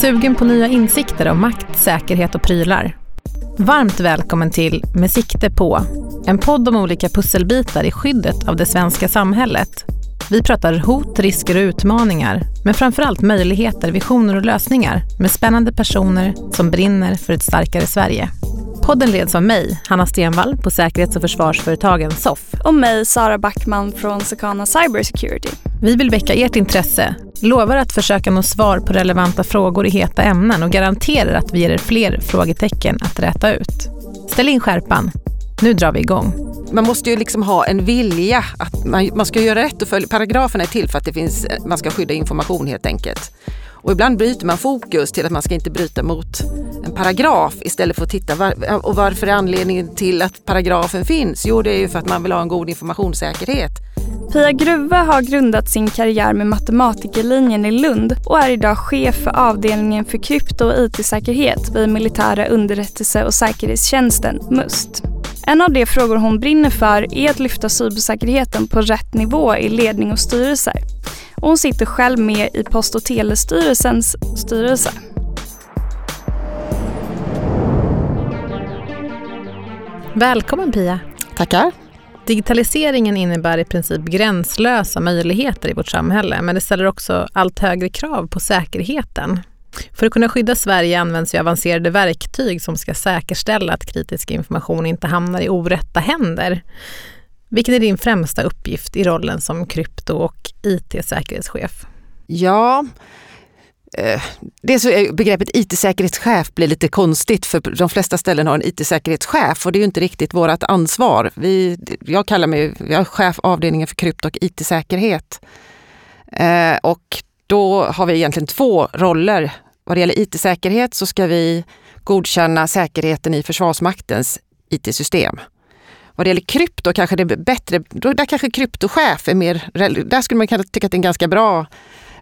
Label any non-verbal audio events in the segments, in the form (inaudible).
Sugen på nya insikter om makt, säkerhet och prylar? Varmt välkommen till Med sikte på, en podd om olika pusselbitar i skyddet av det svenska samhället. Vi pratar hot, risker och utmaningar, men framförallt möjligheter, visioner och lösningar med spännande personer som brinner för ett starkare Sverige. Podden leds av mig, Hanna Stenvall på säkerhets och försvarsföretagen SOFF. Och mig, Sara Backman från Secana Cybersecurity. Vi vill väcka ert intresse, lovar att försöka nå svar på relevanta frågor i heta ämnen och garanterar att vi ger er fler frågetecken att räta ut. Ställ in skärpan. Nu drar vi igång. Man måste ju liksom ha en vilja att man, man ska göra rätt och följa. Paragraferna är till för att det finns, man ska skydda information helt enkelt. Och ibland bryter man fokus till att man ska inte bryta mot en paragraf istället för att titta var, och varför är anledningen till att paragrafen finns? Jo, det är ju för att man vill ha en god informationssäkerhet. Pia Gruve har grundat sin karriär med matematikerlinjen i Lund och är idag chef för avdelningen för krypto och IT-säkerhet vid militära underrättelse och säkerhetstjänsten, MUST. En av de frågor hon brinner för är att lyfta cybersäkerheten på rätt nivå i ledning och styrelser. Och hon sitter själv med i Post och telestyrelsens styrelse. Välkommen Pia. Tackar. Digitaliseringen innebär i princip gränslösa möjligheter i vårt samhälle men det ställer också allt högre krav på säkerheten. För att kunna skydda Sverige används ju avancerade verktyg som ska säkerställa att kritisk information inte hamnar i orätta händer. Vilken är din främsta uppgift i rollen som krypto och IT-säkerhetschef? Ja, eh, det så är begreppet IT-säkerhetschef blir lite konstigt för de flesta ställen har en IT-säkerhetschef och det är ju inte riktigt vårt ansvar. Vi, jag kallar mig jag är chef avdelningen för krypto och IT-säkerhet. Eh, och då har vi egentligen två roller. Vad det gäller IT-säkerhet så ska vi godkänna säkerheten i Försvarsmaktens IT-system. Vad det gäller krypto kanske det är bättre, där kanske kryptochef är mer, där skulle man kunna tycka att det är en ganska bra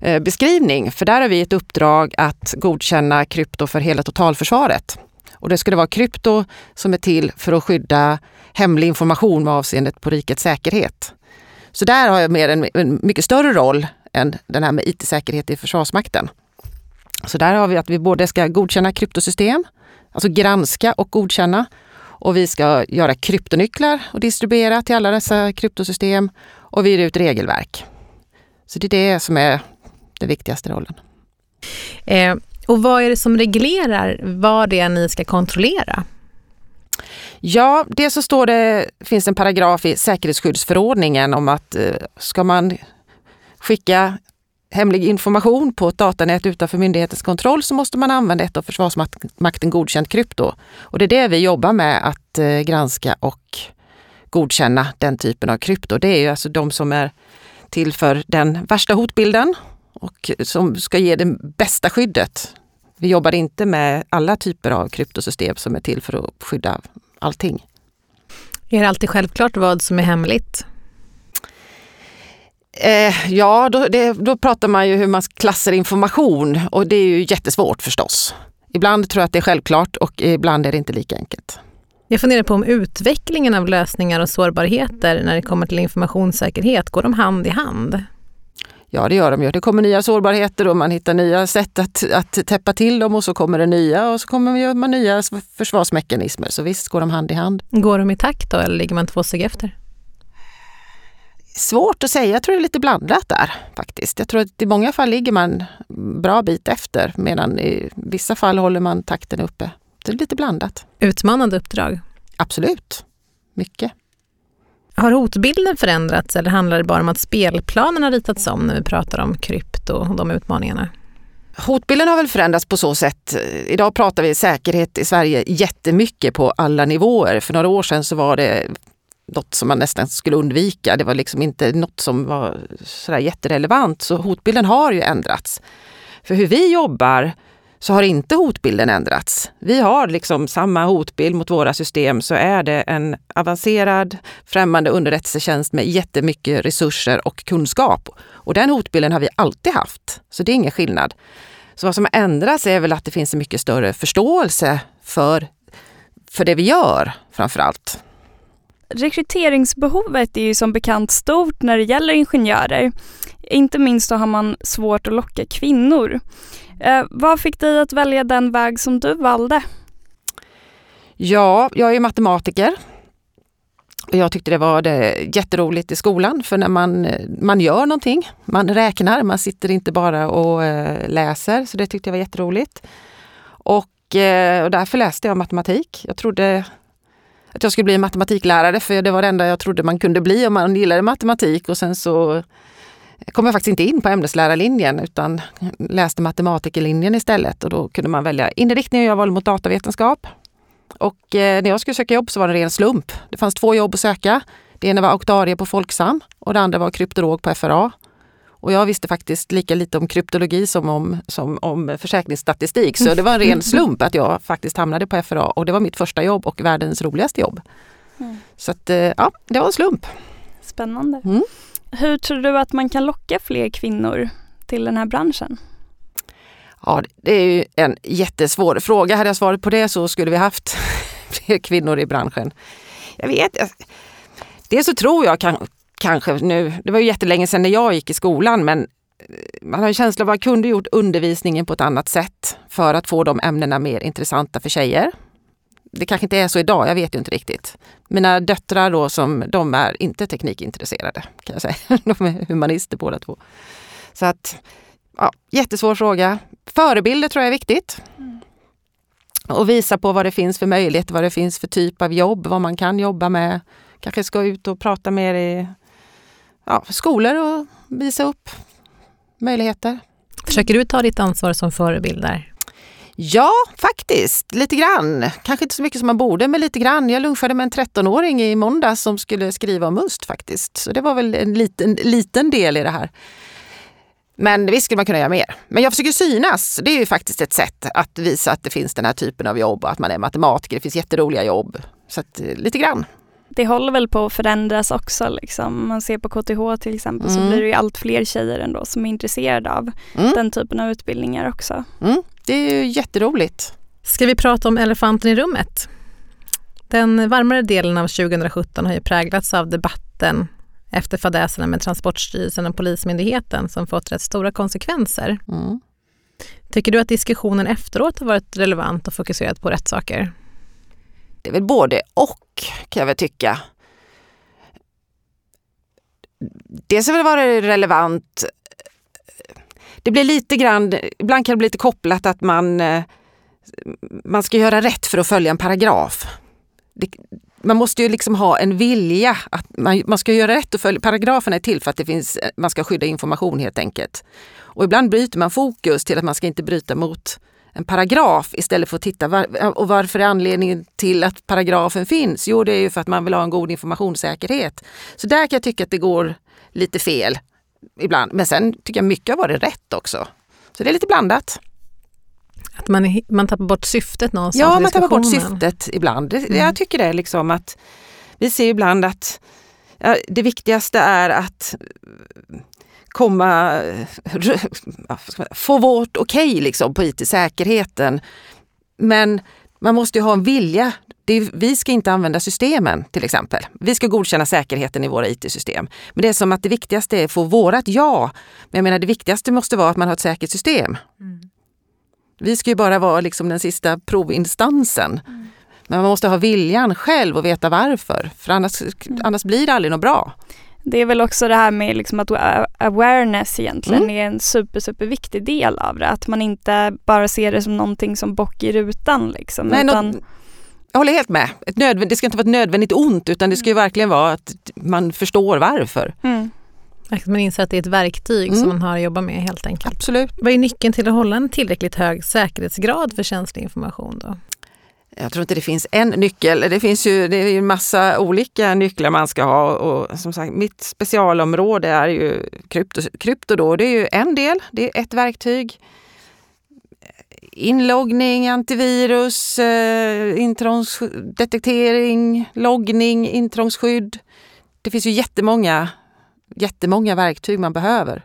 eh, beskrivning. För där har vi ett uppdrag att godkänna krypto för hela totalförsvaret. Och det skulle vara krypto som är till för att skydda hemlig information med avseende på rikets säkerhet. Så där har jag mer en, en mycket större roll än den här med IT-säkerhet i Försvarsmakten. Så där har vi att vi både ska godkänna kryptosystem, alltså granska och godkänna. Och vi ska göra kryptonycklar och distribuera till alla dessa kryptosystem. Och vi ger ut regelverk. Så det är det som är den viktigaste rollen. Eh, och vad är det som reglerar vad det är ni ska kontrollera? Ja, det så står det, finns en paragraf i säkerhetsskyddsförordningen om att eh, ska man skicka hemlig information på ett datanät utanför myndighetens kontroll så måste man använda ett av Försvarsmakten godkänt krypto. Och det är det vi jobbar med att eh, granska och godkänna den typen av krypto. Det är ju alltså de som är till för den värsta hotbilden och som ska ge det bästa skyddet. Vi jobbar inte med alla typer av kryptosystem som är till för att skydda allting. Är det alltid självklart vad som är hemligt? Eh, ja, då, det, då pratar man ju hur man klassar information och det är ju jättesvårt förstås. Ibland tror jag att det är självklart och ibland är det inte lika enkelt. Jag funderar på om utvecklingen av lösningar och sårbarheter när det kommer till informationssäkerhet, går de hand i hand? Ja, det gör de ju. Det kommer nya sårbarheter och man hittar nya sätt att, att täppa till dem och så kommer det nya och så kommer man nya försvarsmekanismer. Så visst går de hand i hand. Går de i takt då eller ligger man två steg efter? Svårt att säga. Jag tror det är lite blandat där faktiskt. Jag tror att i många fall ligger man bra bit efter medan i vissa fall håller man takten uppe. Det är lite blandat. Utmanande uppdrag? Absolut. Mycket. Har hotbilden förändrats eller handlar det bara om att spelplanen har ritats om när vi pratar om krypto och de utmaningarna? Hotbilden har väl förändrats på så sätt. Idag pratar vi säkerhet i Sverige jättemycket på alla nivåer. För några år sedan så var det något som man nästan skulle undvika. Det var liksom inte något som var sådär jätterelevant. Så hotbilden har ju ändrats. För hur vi jobbar så har inte hotbilden ändrats. Vi har liksom samma hotbild mot våra system så är det en avancerad främmande underrättelsetjänst med jättemycket resurser och kunskap. Och den hotbilden har vi alltid haft, så det är ingen skillnad. Så vad som har ändrats är väl att det finns en mycket större förståelse för, för det vi gör framför allt. Rekryteringsbehovet är ju som bekant stort när det gäller ingenjörer. Inte minst så har man svårt att locka kvinnor. Eh, vad fick dig att välja den väg som du valde? Ja, jag är matematiker. Jag tyckte det var det jätteroligt i skolan för när man, man gör någonting, man räknar, man sitter inte bara och eh, läser. Så det tyckte jag var jätteroligt. Och, eh, och därför läste jag matematik. Jag trodde att jag skulle bli matematiklärare för det var det enda jag trodde man kunde bli om man gillade matematik. Och sen så kom jag faktiskt inte in på ämneslärarlinjen utan läste matematikerlinjen istället och då kunde man välja inriktning. och Jag valde mot datavetenskap. Och eh, när jag skulle söka jobb så var det en ren slump. Det fanns två jobb att söka. Det ena var auktarie på Folksam och det andra var kryptolog på FRA. Och jag visste faktiskt lika lite om kryptologi som om, som om försäkringsstatistik. Så det var en ren slump att jag faktiskt hamnade på FRA och det var mitt första jobb och världens roligaste jobb. Mm. Så att, eh, ja, det var en slump. Spännande. Mm. Hur tror du att man kan locka fler kvinnor till den här branschen? Ja, det är ju en jättesvår fråga. Hade jag svarat på det så skulle vi haft (laughs) fler kvinnor i branschen. Jag vet Dels så tror jag kan, kanske nu, det var ju jättelänge sedan när jag gick i skolan, men eh, man har en känsla av att man kunde gjort undervisningen på ett annat sätt för att få de ämnena mer intressanta för tjejer. Det kanske inte är så idag, jag vet ju inte riktigt. Mina döttrar då, som, de är inte teknikintresserade kan jag säga. (laughs) De är humanister båda två. Så att, ja, jättesvår fråga. Förebilder tror jag är viktigt. Mm. Och visa på vad det finns för möjligheter, vad det finns för typ av jobb, vad man kan jobba med. Kanske ska ut och prata mer i ja, skolor och visa upp möjligheter. Försöker du ta ditt ansvar som förebild där? Ja, faktiskt. Lite grann. Kanske inte så mycket som man borde, men lite grann. Jag lunchade med en 13-åring i måndag som skulle skriva om must faktiskt. Så det var väl en liten, liten del i det här. Men visst skulle man kunna göra mer. Men jag försöker synas. Det är ju faktiskt ett sätt att visa att det finns den här typen av jobb och att man är matematiker. Det finns jätteroliga jobb. Så att, eh, lite grann. Det håller väl på att förändras också. Liksom. Man ser på KTH till exempel mm. så blir det ju allt fler tjejer ändå som är intresserade av mm. den typen av utbildningar också. Mm. Det är ju jätteroligt. Ska vi prata om elefanten i rummet? Den varmare delen av 2017 har ju präglats av debatten efter fadäserna med Transportstyrelsen och Polismyndigheten som fått rätt stora konsekvenser. Mm. Tycker du att diskussionen efteråt har varit relevant och fokuserat på rätt saker? Det är väl både och kan jag väl tycka. Dels har väl varit relevant det blir lite grann, ibland kan det bli lite kopplat att man, eh, man ska göra rätt för att följa en paragraf. Det, man måste ju liksom ha en vilja att man, man ska göra rätt och följa. Paragraferna är till för att det finns, man ska skydda information helt enkelt. Och ibland bryter man fokus till att man ska inte bryta mot en paragraf istället för att titta var, och varför är anledningen till att paragrafen finns? Jo, det är ju för att man vill ha en god informationssäkerhet. Så där kan jag tycka att det går lite fel ibland. Men sen tycker jag mycket har varit rätt också. Så det är lite blandat. Att man, man tappar bort syftet någonstans Ja, man tappar bort syftet ibland. Mm. Jag tycker det liksom att vi ser ibland att ja, det viktigaste är att komma, få vårt okej okay liksom på IT-säkerheten. Men man måste ju ha en vilja. Är, vi ska inte använda systemen till exempel. Vi ska godkänna säkerheten i våra IT-system. Men det är som att det viktigaste är att få vårat ja. Men jag menar det viktigaste måste vara att man har ett säkert system. Mm. Vi ska ju bara vara liksom den sista provinstansen. Mm. Men man måste ha viljan själv och veta varför. För annars, mm. annars blir det aldrig något bra. Det är väl också det här med liksom att awareness egentligen mm. är en super, super viktig del av det. Att man inte bara ser det som någonting som bock i rutan. Liksom, Nej, utan... Något, jag håller helt med. Ett nödvänd, det ska inte vara ett nödvändigt ont utan det ska ju mm. verkligen vara att man förstår varför. Mm. Att man inser att det är ett verktyg mm. som man har att jobba med helt enkelt. Absolut. Vad är nyckeln till att hålla en tillräckligt hög säkerhetsgrad för känslig information då? Jag tror inte det finns en nyckel. Det finns ju det är en massa olika nycklar man ska ha. Och som sagt, mitt specialområde är ju krypto. krypto då. Det är ju en del, det är ett verktyg. Inloggning, antivirus, eh, intrångsdetektering, loggning, intrångsskydd. Det finns ju jättemånga, jättemånga verktyg man behöver.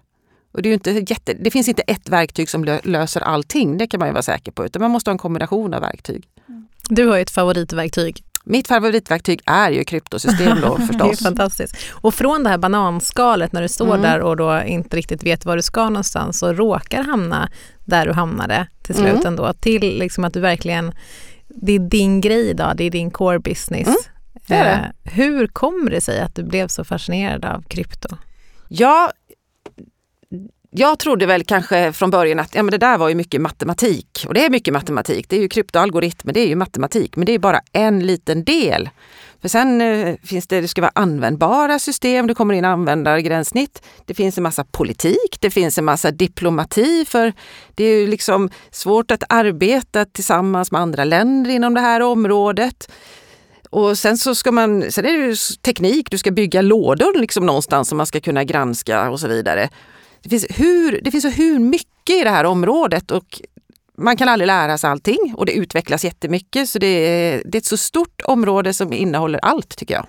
Och det, är inte jätte, det finns inte ett verktyg som löser allting, det kan man ju vara säker på. Utan man måste ha en kombination av verktyg. Mm. Du har ju ett favoritverktyg. Mitt favoritverktyg är ju kryptosystem då (laughs) det är förstås. fantastiskt. Och från det här bananskalet när du står Mm. där och då inte riktigt vet var du ska någonstans och råkar hamna där du hamnade till slut Mm. ändå, till liksom att du verkligen, det är din grej idag, det är din core business. Mm, det är det. Eh, hur kommer det sig att du blev så fascinerad av krypto? Ja, jag trodde väl kanske från början att ja, men det där var ju mycket matematik. Och det är mycket matematik. Det är ju kryptoalgoritmer, det är ju matematik. Men det är bara en liten del. För sen eh, finns det, det ska vara användbara system, det kommer in användargränssnitt. Det finns en massa politik, det finns en massa diplomati. För det är ju liksom svårt att arbeta tillsammans med andra länder inom det här området. Och sen så ska man, sen är det ju teknik, du ska bygga lådor liksom någonstans som man ska kunna granska och så vidare. Det finns, hur, det finns så hur mycket i det här området och man kan aldrig lära sig allting och det utvecklas jättemycket. Så det är, det är ett så stort område som innehåller allt tycker jag.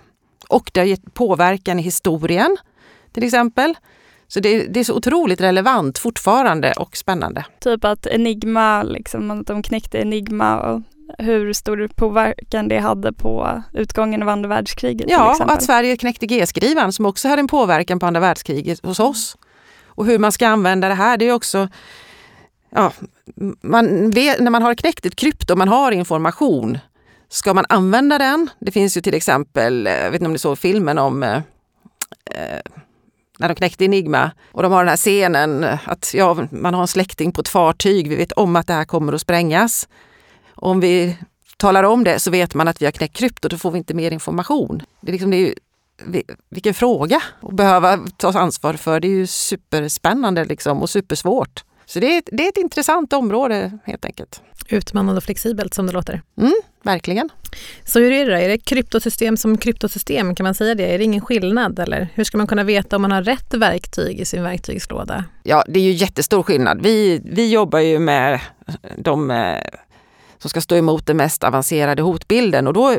Och det har gett påverkan i historien till exempel. Så det, det är så otroligt relevant fortfarande och spännande. Typ att Enigma, liksom, att de knäckte Enigma och hur stor påverkan det hade på utgången av andra världskriget. Ja, och att Sverige knäckte G-skrivaren som också hade en påverkan på andra världskriget hos oss. Och hur man ska använda det här, det är också... Ja, man vet, när man har knäckt ett krypto, man har information, ska man använda den? Det finns ju till exempel, eh, jag vet inte om ni såg filmen om eh, eh, när de knäckte Enigma och de har den här scenen eh, att ja, man har en släkting på ett fartyg, vi vet om att det här kommer att sprängas. Om vi talar om det så vet man att vi har knäckt krypto, då får vi inte mer information. Det är, liksom, det är ju, vilken fråga att behöva ta ansvar för. Det är ju superspännande liksom och supersvårt. Så det är, ett- det är ett intressant område helt enkelt. Utmanande och flexibelt som det låter. Mm, verkligen. Så hur är det då? Är det kryptosystem som kryptosystem? Kan man säga det? Är det ingen skillnad? Eller hur ska man kunna veta om man har rätt verktyg i sin verktygslåda? Ja, det är ju jättestor skillnad. Vi, vi jobbar ju med de eh, som ska stå emot den mest avancerade hotbilden och då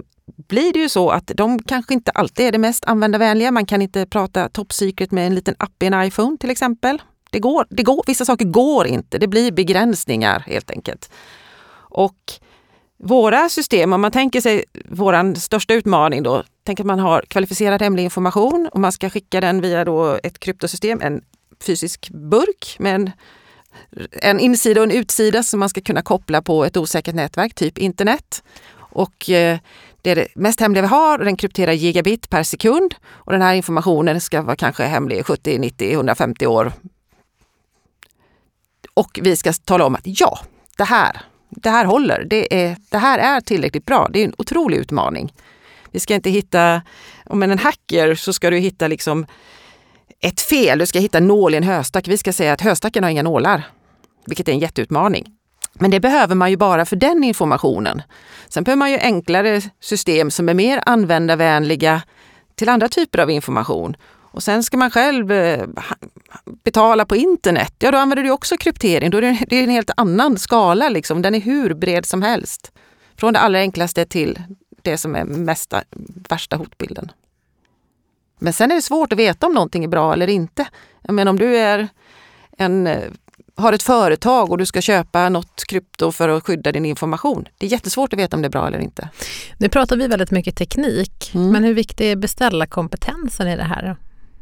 blir det ju så att de kanske inte alltid är det mest användarvänliga. Man kan inte prata top secret med en liten app i en iPhone till exempel. Det går, det går, vissa saker går inte, det blir begränsningar helt enkelt. Och våra system, om man tänker sig vår största utmaning då, tänk att man har kvalificerad hemlig information och man ska skicka den via då ett kryptosystem, en fysisk burk med en, en insida och en utsida som man ska kunna koppla på ett osäkert nätverk, typ internet. Och eh, det är det mest hemliga vi har och den krypterar gigabit per sekund. Och den här informationen ska vara kanske hemlig 70, 90, 150 år. Och vi ska tala om att ja, det här, det här håller. Det, är, det här är tillräckligt bra. Det är en otrolig utmaning. Vi ska inte hitta, om en hacker så ska du hitta liksom ett fel. Du ska hitta en nål i en höstack. Vi ska säga att höstacken har inga nålar, vilket är en jätteutmaning. Men det behöver man ju bara för den informationen. Sen behöver man ju enklare system som är mer användarvänliga till andra typer av information. Och sen ska man själv eh, betala på internet, ja då använder du också kryptering. Då är det, en helt annan skala, liksom. den är hur bred som helst. Från det allra enklaste till det som är mesta, värsta hotbilden. Men sen är det svårt att veta om någonting är bra eller inte. Jag menar om du är en, eh, har ett företag och du ska köpa något krypto för att skydda din information. Det är jättesvårt att veta om det är bra eller inte. Nu pratar vi väldigt mycket teknik, Mm. men hur viktig är beställarkompetensen i det här?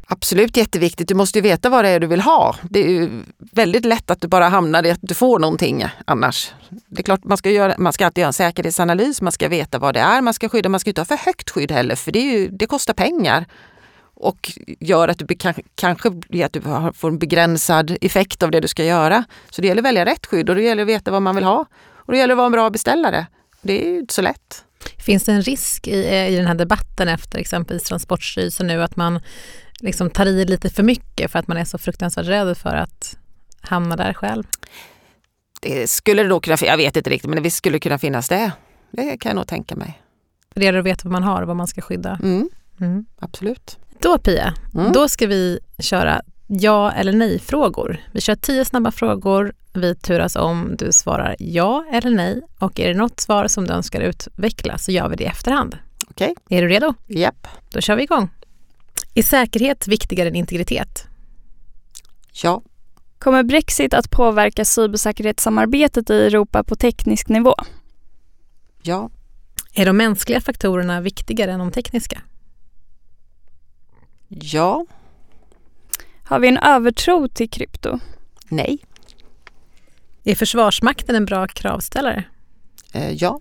Absolut jätteviktigt. Du måste ju veta vad det är du vill ha. Det är ju väldigt lätt att du bara hamnar i att du får någonting annars. Det är klart man ska, göra, man ska alltid göra en säkerhetsanalys, man ska veta vad det är man ska skydda. Man ska inte ha för högt skydd heller för det, ju, det kostar pengar. Och gör att du be- kanske, att du får en begränsad effekt av det du ska göra. Så det gäller att välja rätt skydd och det gäller att veta vad man vill ha. Och det gäller att vara en bra beställare. Det är ju inte så lätt. Finns det en risk i, eh, i den här debatten efter exempelvis Transportstyrelsen nu att man liksom tar i lite för mycket för att man är så fruktansvärt rädd för att hamna där själv? Det skulle det då kunna, jag vet inte riktigt, men det skulle kunna finnas det. Det kan jag nog tänka mig. Det gäller att veta vad man har och vad man ska skydda. Mm, Mm. absolut. Då Pia, Mm. då ska vi köra ja eller nej-frågor. Vi kör tio snabba frågor. Vi turas om. Du svarar ja eller nej. Och är det något svar som du önskar utveckla så gör vi det i efterhand. Okej. Är du redo? Japp. Då kör vi igång. Är säkerhet viktigare än integritet? Ja. Kommer Brexit att påverka cybersäkerhetssamarbetet i Europa på teknisk nivå? Ja. Är de mänskliga faktorerna viktigare än de tekniska? Ja. Har vi en övertro till krypto? Nej. Är Försvarsmakten en bra kravställare? Eh, ja.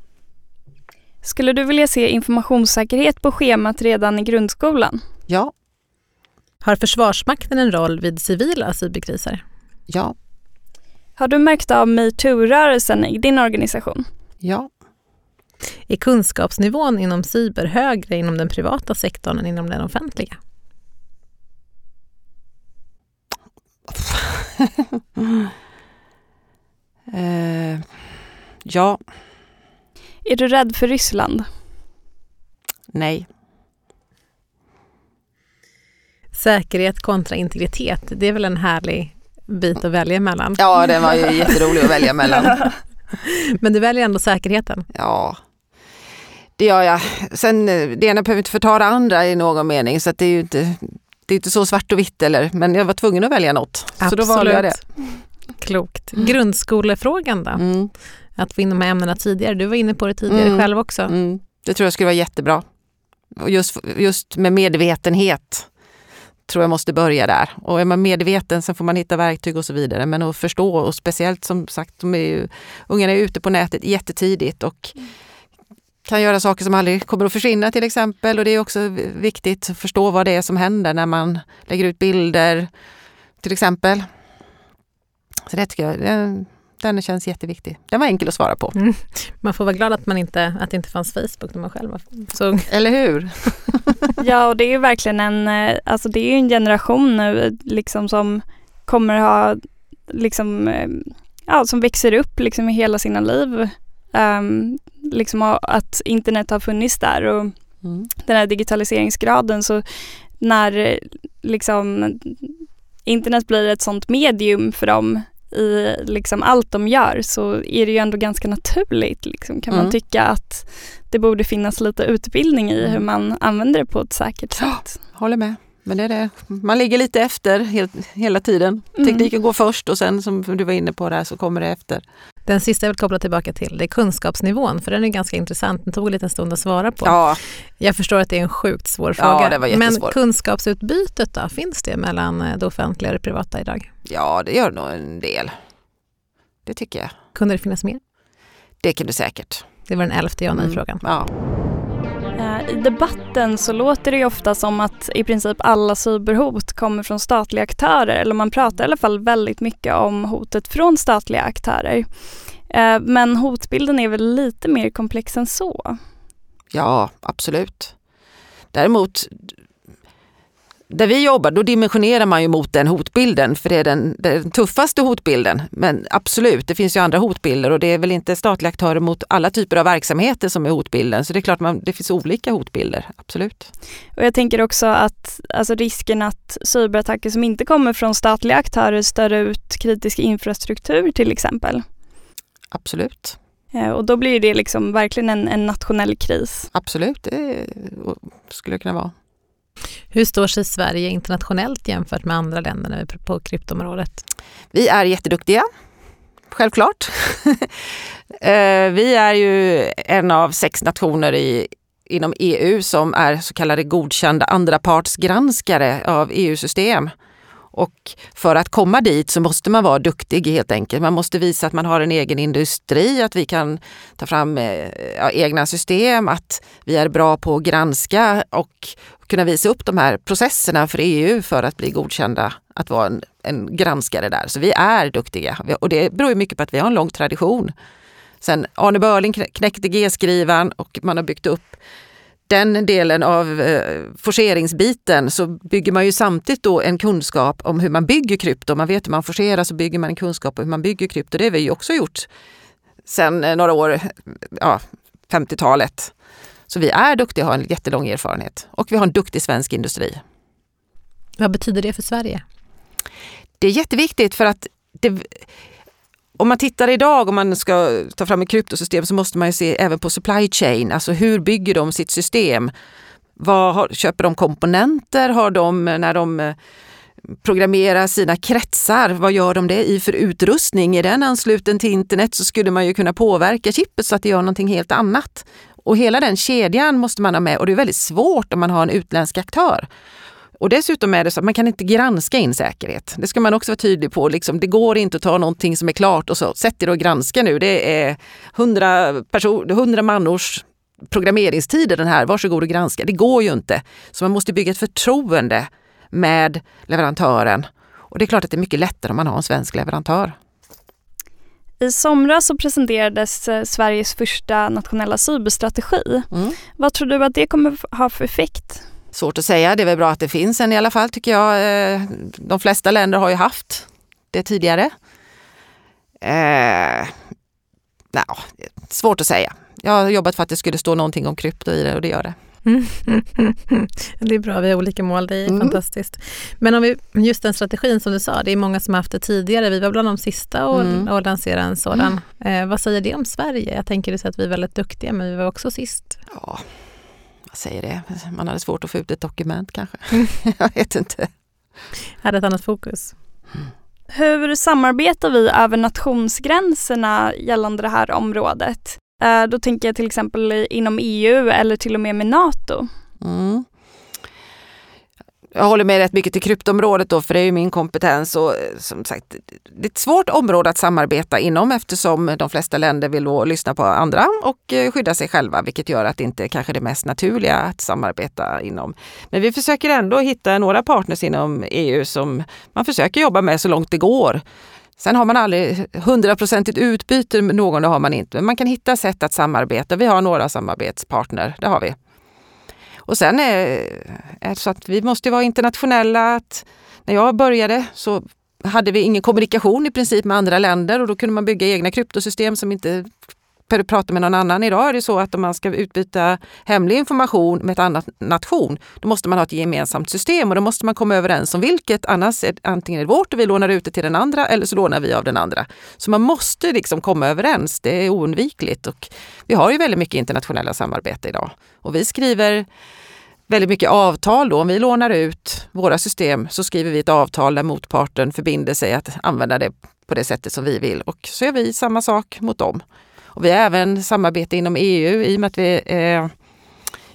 Skulle du vilja se informationssäkerhet på schemat redan i grundskolan? Ja. Har Försvarsmakten en roll vid civila cyberkriser? Ja. Har du märkt av metoo-rörelsen i din organisation? Ja. Är kunskapsnivån inom cyber högre inom den privata sektorn än inom den offentliga? (laughs) eh, ja. Är du rädd för Ryssland? Nej. Säkerhet kontra integritet, det är väl en härlig bit att välja mellan? Ja, den var ju jätterolig att välja mellan. (laughs) Men du väljer ändå säkerheten? Ja, det gör jag. Sen eh, det ena behöver inte förta det andra i någon mening så det är ju inte, det är inte så svart och vitt eller, men jag var tvungen att välja något. Absolut. Så då valde jag det. Klokt. Grundskolefrågan då? Mm. Att få in de här ämnena tidigare. Du var inne på det tidigare Mm. själv också. Mm. Det tror jag skulle vara jättebra. Och just, just med medvetenhet tror jag måste börja där. Och är man medveten så får man hitta verktyg och så vidare. Men att förstå och speciellt som sagt, de är ju, ungarna är ute på nätet jättetidigt och kan göra saker som aldrig kommer att försvinna till exempel. Och det är också viktigt att förstå vad det är som händer när man lägger ut bilder till exempel. Så det tycker jag, den, den känns jätteviktig. Den var enkel att svara på. Man får vara glad att, man inte, att det inte fanns Facebook när man själv var så ung. Eller hur? (laughs) Ja, och det är ju verkligen en, eh, alltså det är ju en generation nu liksom som kommer ha, liksom, eh, ja, som växer upp liksom i hela sina liv. Um, liksom att internet har funnits där och Mm. den här digitaliseringsgraden så när liksom internet blir ett sånt medium för dem i liksom allt de gör så är det ju ändå ganska naturligt liksom, kan man Mm. tycka att det borde finnas lite utbildning i hur Mm. man använder det på ett säkert sätt. Håller med. Men det är det. Man ligger lite efter helt, hela tiden. Mm. Tekniken går först och sen som du var inne på där så kommer det efter. Den sista jag vill koppla tillbaka till det är kunskapsnivån, för den är ganska intressant. Den tog en liten stund att svara på. Ja, Jag förstår att det är en sjukt svår Ja, fråga. var Men kunskapsutbytet då, finns det mellan eh, det offentliga och det privata idag? ja, det gör nog en del. Det tycker jag. Kunde det finnas mer? Det kan du säkert. Det var den elfte ja Mm. nej-frågan. Ja. I debatten så låter det ju ofta som att i princip alla cyberhot kommer från statliga aktörer eller man pratar i alla fall väldigt mycket om hotet från statliga aktörer. Eh, men hotbilden är väl lite mer komplex än så? ja, absolut. Däremot, där vi jobbar, då dimensionerar man ju mot den hotbilden, för det är den, den tuffaste hotbilden. Men absolut, det finns ju andra hotbilder och det är väl inte statliga aktörer mot alla typer av verksamheter som är hotbilden. Så det är klart, man, det finns olika hotbilder, absolut. Och jag tänker också att alltså risken att cyberattacker som inte kommer från statliga aktörer stör ut kritisk infrastruktur till exempel. Absolut. Eh, Och då blir det liksom verkligen en, en nationell kris. Absolut, det skulle det kunna vara. Hur står sig Sverige internationellt jämfört med andra länder på kryptoområdet? Vi är jätteduktiga, självklart. (laughs) Eh, vi är ju en av sex nationer i, inom EU som är så kallade godkända andrapartsgranskare av EU-system. Och för att komma dit så måste man vara duktig helt enkelt. Man måste visa att man har en egen industri, att vi kan ta fram eh, ja, egna system, att vi är bra på att granska och kunna visa upp de här processerna för EU för att bli godkända att vara en, en granskare där. Så vi är duktiga och det beror mycket på att vi har en lång tradition. Sen Arne Börling knäckte G-skrivan och man har byggt upp den delen av eh, forceringsbiten så bygger man ju samtidigt då en kunskap om hur man bygger krypto. Man vet hur man forcerar så bygger man en kunskap om hur man bygger krypto. Det har vi ju också gjort sen eh, några år, ja, 50-talet. Så vi är duktiga och har en jättelång erfarenhet. Och vi har en duktig svensk industri. Vad betyder det för Sverige? Det är jätteviktigt för att det, om man tittar idag, om man ska ta fram ett kryptosystem så måste man ju se även på supply chain, alltså hur bygger de sitt system? Vad har, köper de komponenter? Har de, när de eh, programmerar sina kretsar, vad gör de det i för utrustning? Är den ansluten till internet så skulle man ju kunna påverka chippet så att det gör någonting helt annat. Och hela den kedjan måste man ha med och det är väldigt svårt om man har en utländsk aktör. Och dessutom är det så att man kan inte granska in säkerhet. Det ska man också vara tydlig på. Liksom, det går inte att ta någonting som är klart och så sätt er och granska nu. Det är hundra, person, 100 mannors programmeringstider den här, varsågod och granska. Det går ju inte. Så man måste bygga ett förtroende med leverantören. Och det är klart att det är mycket lättare om man har en svensk leverantör. I somras så presenterades eh, Sveriges första nationella cyberstrategi. Mm. Vad tror du att det kommer ha för effekt? Svårt att säga. Det är väl bra att det finns en i alla fall tycker jag. Eh, de flesta länder har ju haft det tidigare. Eh, no, svårt att säga. Jag har jobbat för att det skulle stå någonting om krypto i det och det gör det. (laughs) det är bra, vi har olika mål, det är mm. fantastiskt. Men om vi, just den strategin som du sa, det är många som har haft det tidigare. Vi var bland de sista att mm. lansera en sådan. Mm. Eh, vad säger det om Sverige? Jag tänker att vi är väldigt duktiga, men vi var också sist. Ja, vad säger det? Man hade svårt att få ut ett dokument kanske. (laughs) jag vet inte. Hade ett annat fokus. Mm. Hur samarbetar vi över nationsgränserna gällande det här området? Eh, då tänker jag till exempel inom EU eller till och med med NATO. Mm. Jag håller med rätt mycket till kryptområdet då, för det är ju min kompetens. Och eh, som sagt, det är ett svårt område att samarbeta inom eftersom de flesta länder vill lyssna på andra och eh, skydda sig själva, vilket gör att det inte är kanske är det mest naturliga att samarbeta inom. Men vi försöker ändå hitta några partners inom EU som man försöker jobba med så långt det går. Sen har man aldrig hundraprocentigt utbyte med någon, det har man inte. Men man kan hitta sätt att samarbeta. Vi har några samarbetspartner, det har vi. Och sen är, det så att vi måste vara internationella. Att när jag började så hade vi ingen kommunikation i princip med andra länder och då kunde man bygga egna kryptosystem som inte prata med någon annan. Idag är det så att om man ska utbyta hemlig information med ett annat nation, då måste man ha ett gemensamt system och då måste man komma överens om vilket. Annars är antingen är det vårt och vi lånar ut det till den andra eller så lånar vi av den andra. Så man måste liksom komma överens. Det är oundvikligt och vi har ju väldigt mycket internationella samarbete idag och vi skriver väldigt mycket avtal då. Om vi lånar ut våra system så skriver vi ett avtal där motparten förbinder sig att använda det på det sättet som vi vill och så gör vi samma sak mot dem. Och vi har även samarbete inom EU i och med att vi är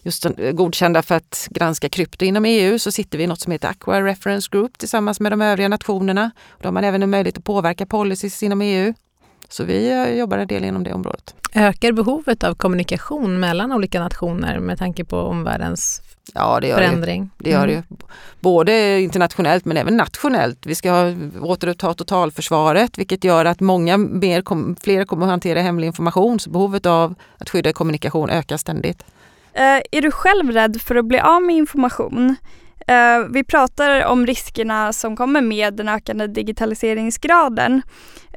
just godkända för att granska krypto inom EU så sitter vi i något som heter Aqua Reference Group tillsammans med de övriga nationerna. Då har man även en möjlighet att påverka policies inom EU. Så vi eh, jobbar en del inom det området. Ökar behovet av kommunikation mellan olika nationer med tanke på omvärldens ja, det gör förändring? Det, det gör mm. det Både internationellt men även nationellt. Vi ska ha, återuppta totalförsvaret vilket gör att många mer kom, fler kommer att hantera hemlig information. Så behovet av att skydda kommunikation ökar ständigt. Uh, är du själv rädd för att bli av med information? Uh, vi pratar om riskerna som kommer med den ökande digitaliseringsgraden.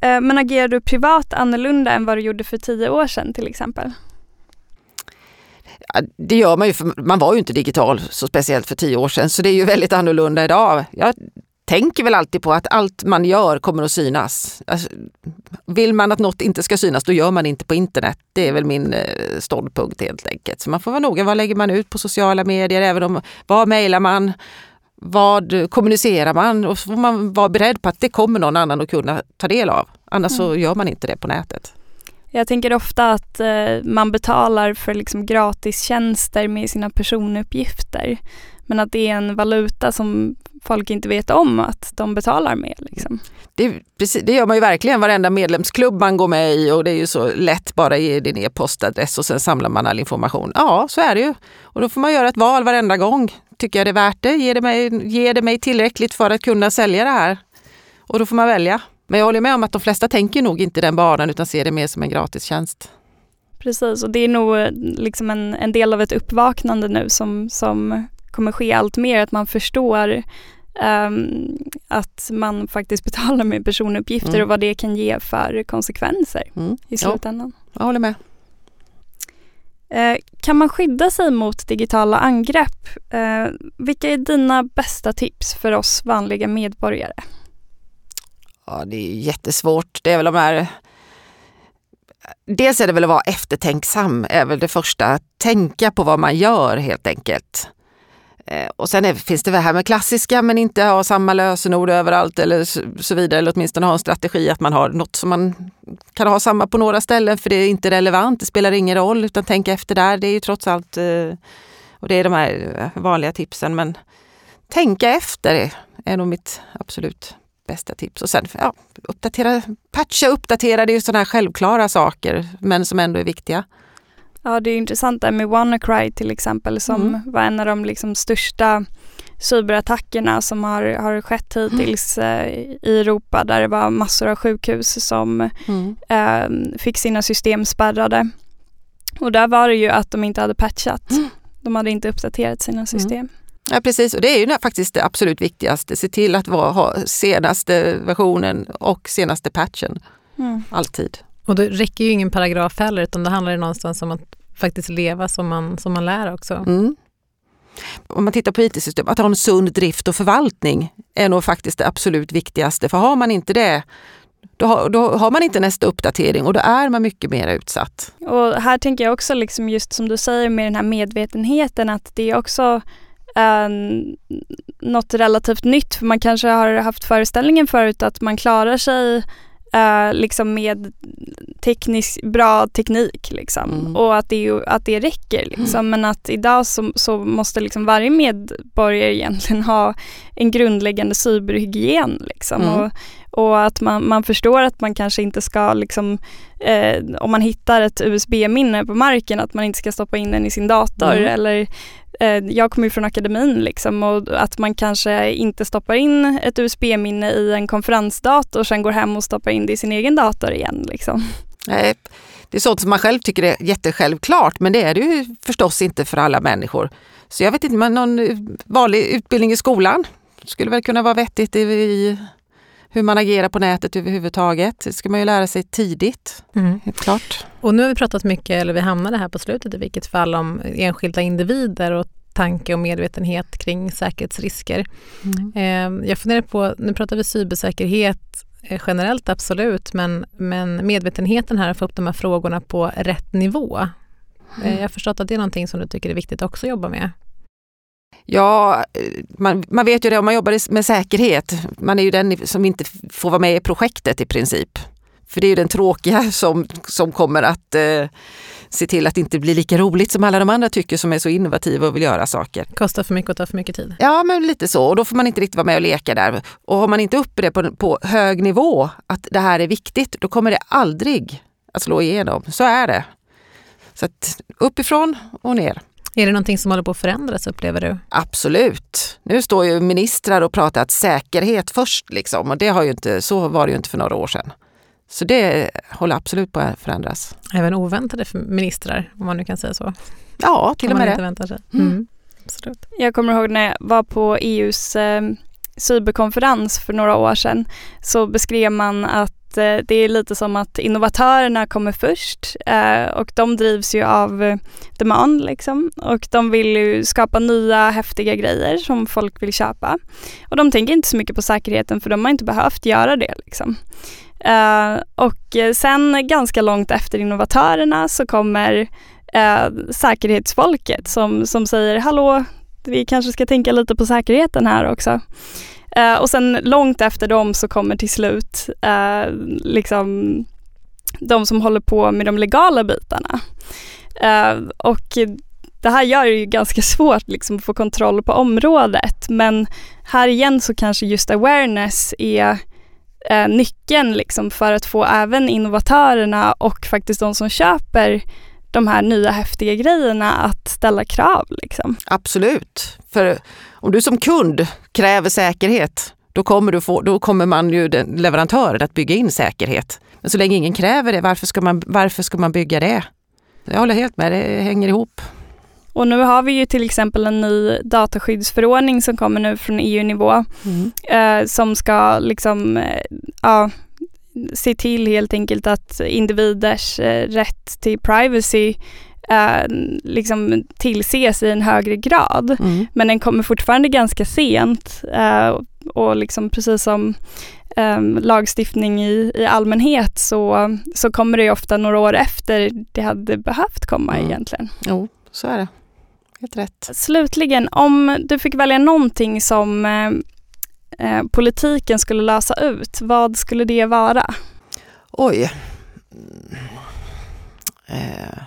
Uh, men agerar du privat annorlunda än vad du gjorde för tio år sedan till exempel? Det gör man ju, för man var ju inte digital så speciellt för tio år sedan, så det är ju väldigt annorlunda idag. Jag tänker väl alltid på att allt man gör kommer att synas. Alltså, vill man att något inte ska synas, då gör man inte på internet. Det är väl min eh, ståndpunkt helt enkelt. Så man får vara noga. Vad lägger man ut på sociala medier? Även om, vad mejlar man? Vad kommunicerar man? Och så får man vara beredd på att det kommer någon annan att kunna ta del av. Annars mm. så gör man inte det på nätet. Jag tänker ofta att eh, man betalar för liksom gratistjänster med sina personuppgifter. Men att det är en valuta som folk inte vet om att de betalar med. Liksom. Det, precis, det gör man ju verkligen varenda medlemsklubb man går med i och det är ju så lätt bara ge din e-postadress och sen samlar man all information. Ja, så är det ju. Och då får man göra ett val varenda gång. Tycker jag det är värt det? Ger det mig, ger det mig tillräckligt för att kunna sälja det här? Och då får man välja. Men jag håller med om att de flesta tänker nog inte den banan utan ser det mer som en gratistjänst. Precis, och det är nog eh, liksom en, en del av ett uppvaknande nu som, som kommer ske allt mer, att man förstår um, att man faktiskt (laughs) betalar med personuppgifter mm. och vad det kan ge för konsekvenser mm. i slutändan. Ja, jag håller med. Eh, kan man skydda sig mot digitala angrepp? Eh, vilka är dina bästa tips för oss vanliga medborgare? Ja, det är jättesvårt. Det är väl de här... Dels är det väl att vara eftertänksam, är väl det första. Tänka på vad man gör helt enkelt. Eh, och sen är, finns det det här med klassiska men inte ha samma lösenord överallt eller så, vidare. Eller åtminstone ha en strategi att man har något som man kan ha samma på några ställen för det är inte relevant. Det spelar ingen roll utan tänk efter där. Det är ju trots allt, eh, och det är de här vanliga tipsen. Men tänka efter är nog mitt absolut bästa tips. Och sen ja, uppdatera, patcha, uppdatera, det är ju sådana här självklara saker men som ändå är viktiga. Ja, det är intressant där med WannaCry till exempel som mm. var en av de liksom största cyberattackerna som har, har skett hittills mm. i Europa där det var massor av sjukhus som mm. eh, fick sina system spärrade. Och där var det ju att de inte hade patchat. Mm. De hade inte uppdaterat sina mm. system. Ja precis, och det är ju faktiskt det absolut viktigaste. Se till att ha senaste versionen och senaste patchen. Mm. Alltid. Och det räcker ju ingen paragraf heller utan det handlar ju någonstans om att faktiskt leva som man, som man lär också. Mm. Om man tittar på IT-system, att ha en sund drift och förvaltning är nog faktiskt det absolut viktigaste. För har man inte det, då har, då har, man inte nästa uppdatering och då är man mycket mer utsatt. Och här tänker jag också, liksom just som du säger med den här medvetenheten, att det är också eh, något relativt nytt. För man kanske har haft föreställningen förut att man klarar sig Uh, liksom med teknisk, bra teknik liksom. Mm. och att det, att det räcker. Liksom. Mm. Men att idag så, så, måste liksom varje medborgare egentligen ha en grundläggande cyberhygien. Liksom. Mm. Och, och, att man, man förstår att man kanske inte ska, liksom, eh, om man hittar ett USB-minne på marken, att man inte ska stoppa in den i sin dator. Mm. Eller Eh, Eh, jag kommer ju från akademin liksom och att man kanske inte stoppar in ett USB-minne i en konferensdator och sen går hem och stoppar in det i sin egen dator igen. Liksom. Nej, det är sånt som man själv tycker är jättesjälvklart men det är det ju förstås inte för alla människor. Så jag vet inte, men någon eh, vanlig utbildning i skolan skulle väl kunna vara vettigt i hur man agerar på nätet överhuvudtaget. Det ska man ju lära sig tidigt. Mm. Helt klart. Och nu har vi pratat mycket, eller vi hamnade här på slutet i vilket fall, om enskilda individer och tanke och medvetenhet kring säkerhetsrisker. Mm. Eh, jag funderar på, nu pratar vi cybersäkerhet eh, generellt absolut, men, men medvetenheten här att få upp de här frågorna på rätt nivå. Eh, mm. Jag har förstått att det är någonting som du tycker är viktigt också att jobba med. Ja, man, man, vet ju det om man jobbar med säkerhet. Man är ju den som inte får vara med i projektet i princip. För det är ju den tråkiga (laughs) som, som kommer att eh, se till att det inte blir lika roligt som alla de andra tycker som är så innovativa och vill göra saker. Kostar för mycket och tar för mycket tid. Ja, men lite så. Och då får man inte riktigt vara med och leka där. Och har man inte uppe det på, på hög nivå, att det här är viktigt, då kommer det aldrig att slå igenom. Så är det. Så att uppifrån och ner. Är det någonting som håller på att förändras upplever du? Absolut. Nu står ju ministrar och pratar att säkerhet först liksom och det har ju inte, så var det ju inte för några år sedan. Så det håller absolut på att förändras. Även oväntade ministrar, om man nu kan säga så. Ja, till och med det. Väntar sig. Mm. Mm. Absolut. Jag kommer ihåg när jag var på EUs eh, cyberkonferens för några år sedan så beskrev man att Eh, det är lite som att innovatörerna kommer först eh, och de drivs ju av eh, demand liksom och de vill ju skapa nya häftiga grejer som folk vill köpa. Och de tänker inte så mycket på säkerheten för de har inte behövt göra det liksom. Eh, och eh, sen ganska långt efter innovatörerna så kommer säkerhetsfolket som, som säger hallå, vi kanske ska tänka lite på säkerheten här också. Eh, och sen långt efter dem så kommer till slut eh, liksom de som håller på med de legala bitarna. Eh, och det här gör det ju ganska (laughs) svårt liksom, att få kontroll på området men här igen så kanske just awareness är eh, nyckeln liksom, för att få även innovatörerna och faktiskt de som köper de här nya häftiga grejerna att ställa krav. Liksom. Absolut. För om du som kund kräver säkerhet, då kommer, du få, då kommer man ju, den, leverantören att bygga in säkerhet. Men så länge ingen kräver det, varför ska man, varför ska man bygga det? Jag håller helt med, det hänger ihop. Och nu har vi ju till exempel en ny dataskyddsförordning som kommer nu från EU-nivå mm. eh, som ska liksom, eh, ja, se till helt enkelt att individers eh, rätt till privacy eh, liksom tillses i en högre grad. Mm. Men den kommer fortfarande ganska sent eh, och liksom precis som eh, lagstiftning i, i allmänhet så, så kommer det ofta några år efter det hade behövt komma mm. egentligen. Jo, så är det. helt rätt. Slutligen, om du fick välja någonting som eh, politiken skulle lösa ut, vad skulle det vara? Oj. Mm. Eh.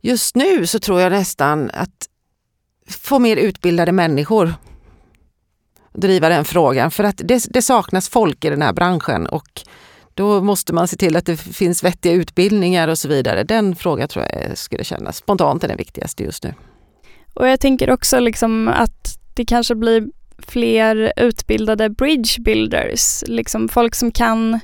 Just nu så tror jag nästan att få mer utbildade människor driva den frågan. För att det, det, saknas folk i den här branschen och då måste man se till att det finns vettiga utbildningar och så vidare. Den frågan tror jag skulle kännas spontant är den viktigaste just nu. Och jag tänker också liksom att det kanske blir fler utbildade bridge builders, liksom folk som kan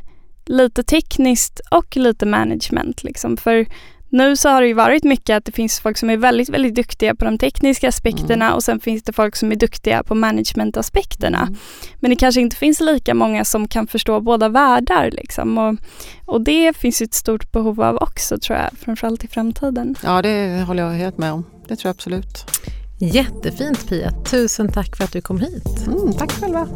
lite tekniskt och lite management. Liksom. För nu så har det ju varit mycket att det finns folk som är väldigt, väldigt duktiga på de tekniska aspekterna mm. och sen finns det folk som är duktiga på managementaspekterna. Mm. Men det kanske inte finns lika många som kan förstå båda världar liksom. Och, och det finns ett stort behov av också tror jag, framförallt i framtiden. Ja, det håller jag helt med om. Det tror jag absolut. Jättefint Pia, tusen tack för att du kom hit. Mm, tack själva.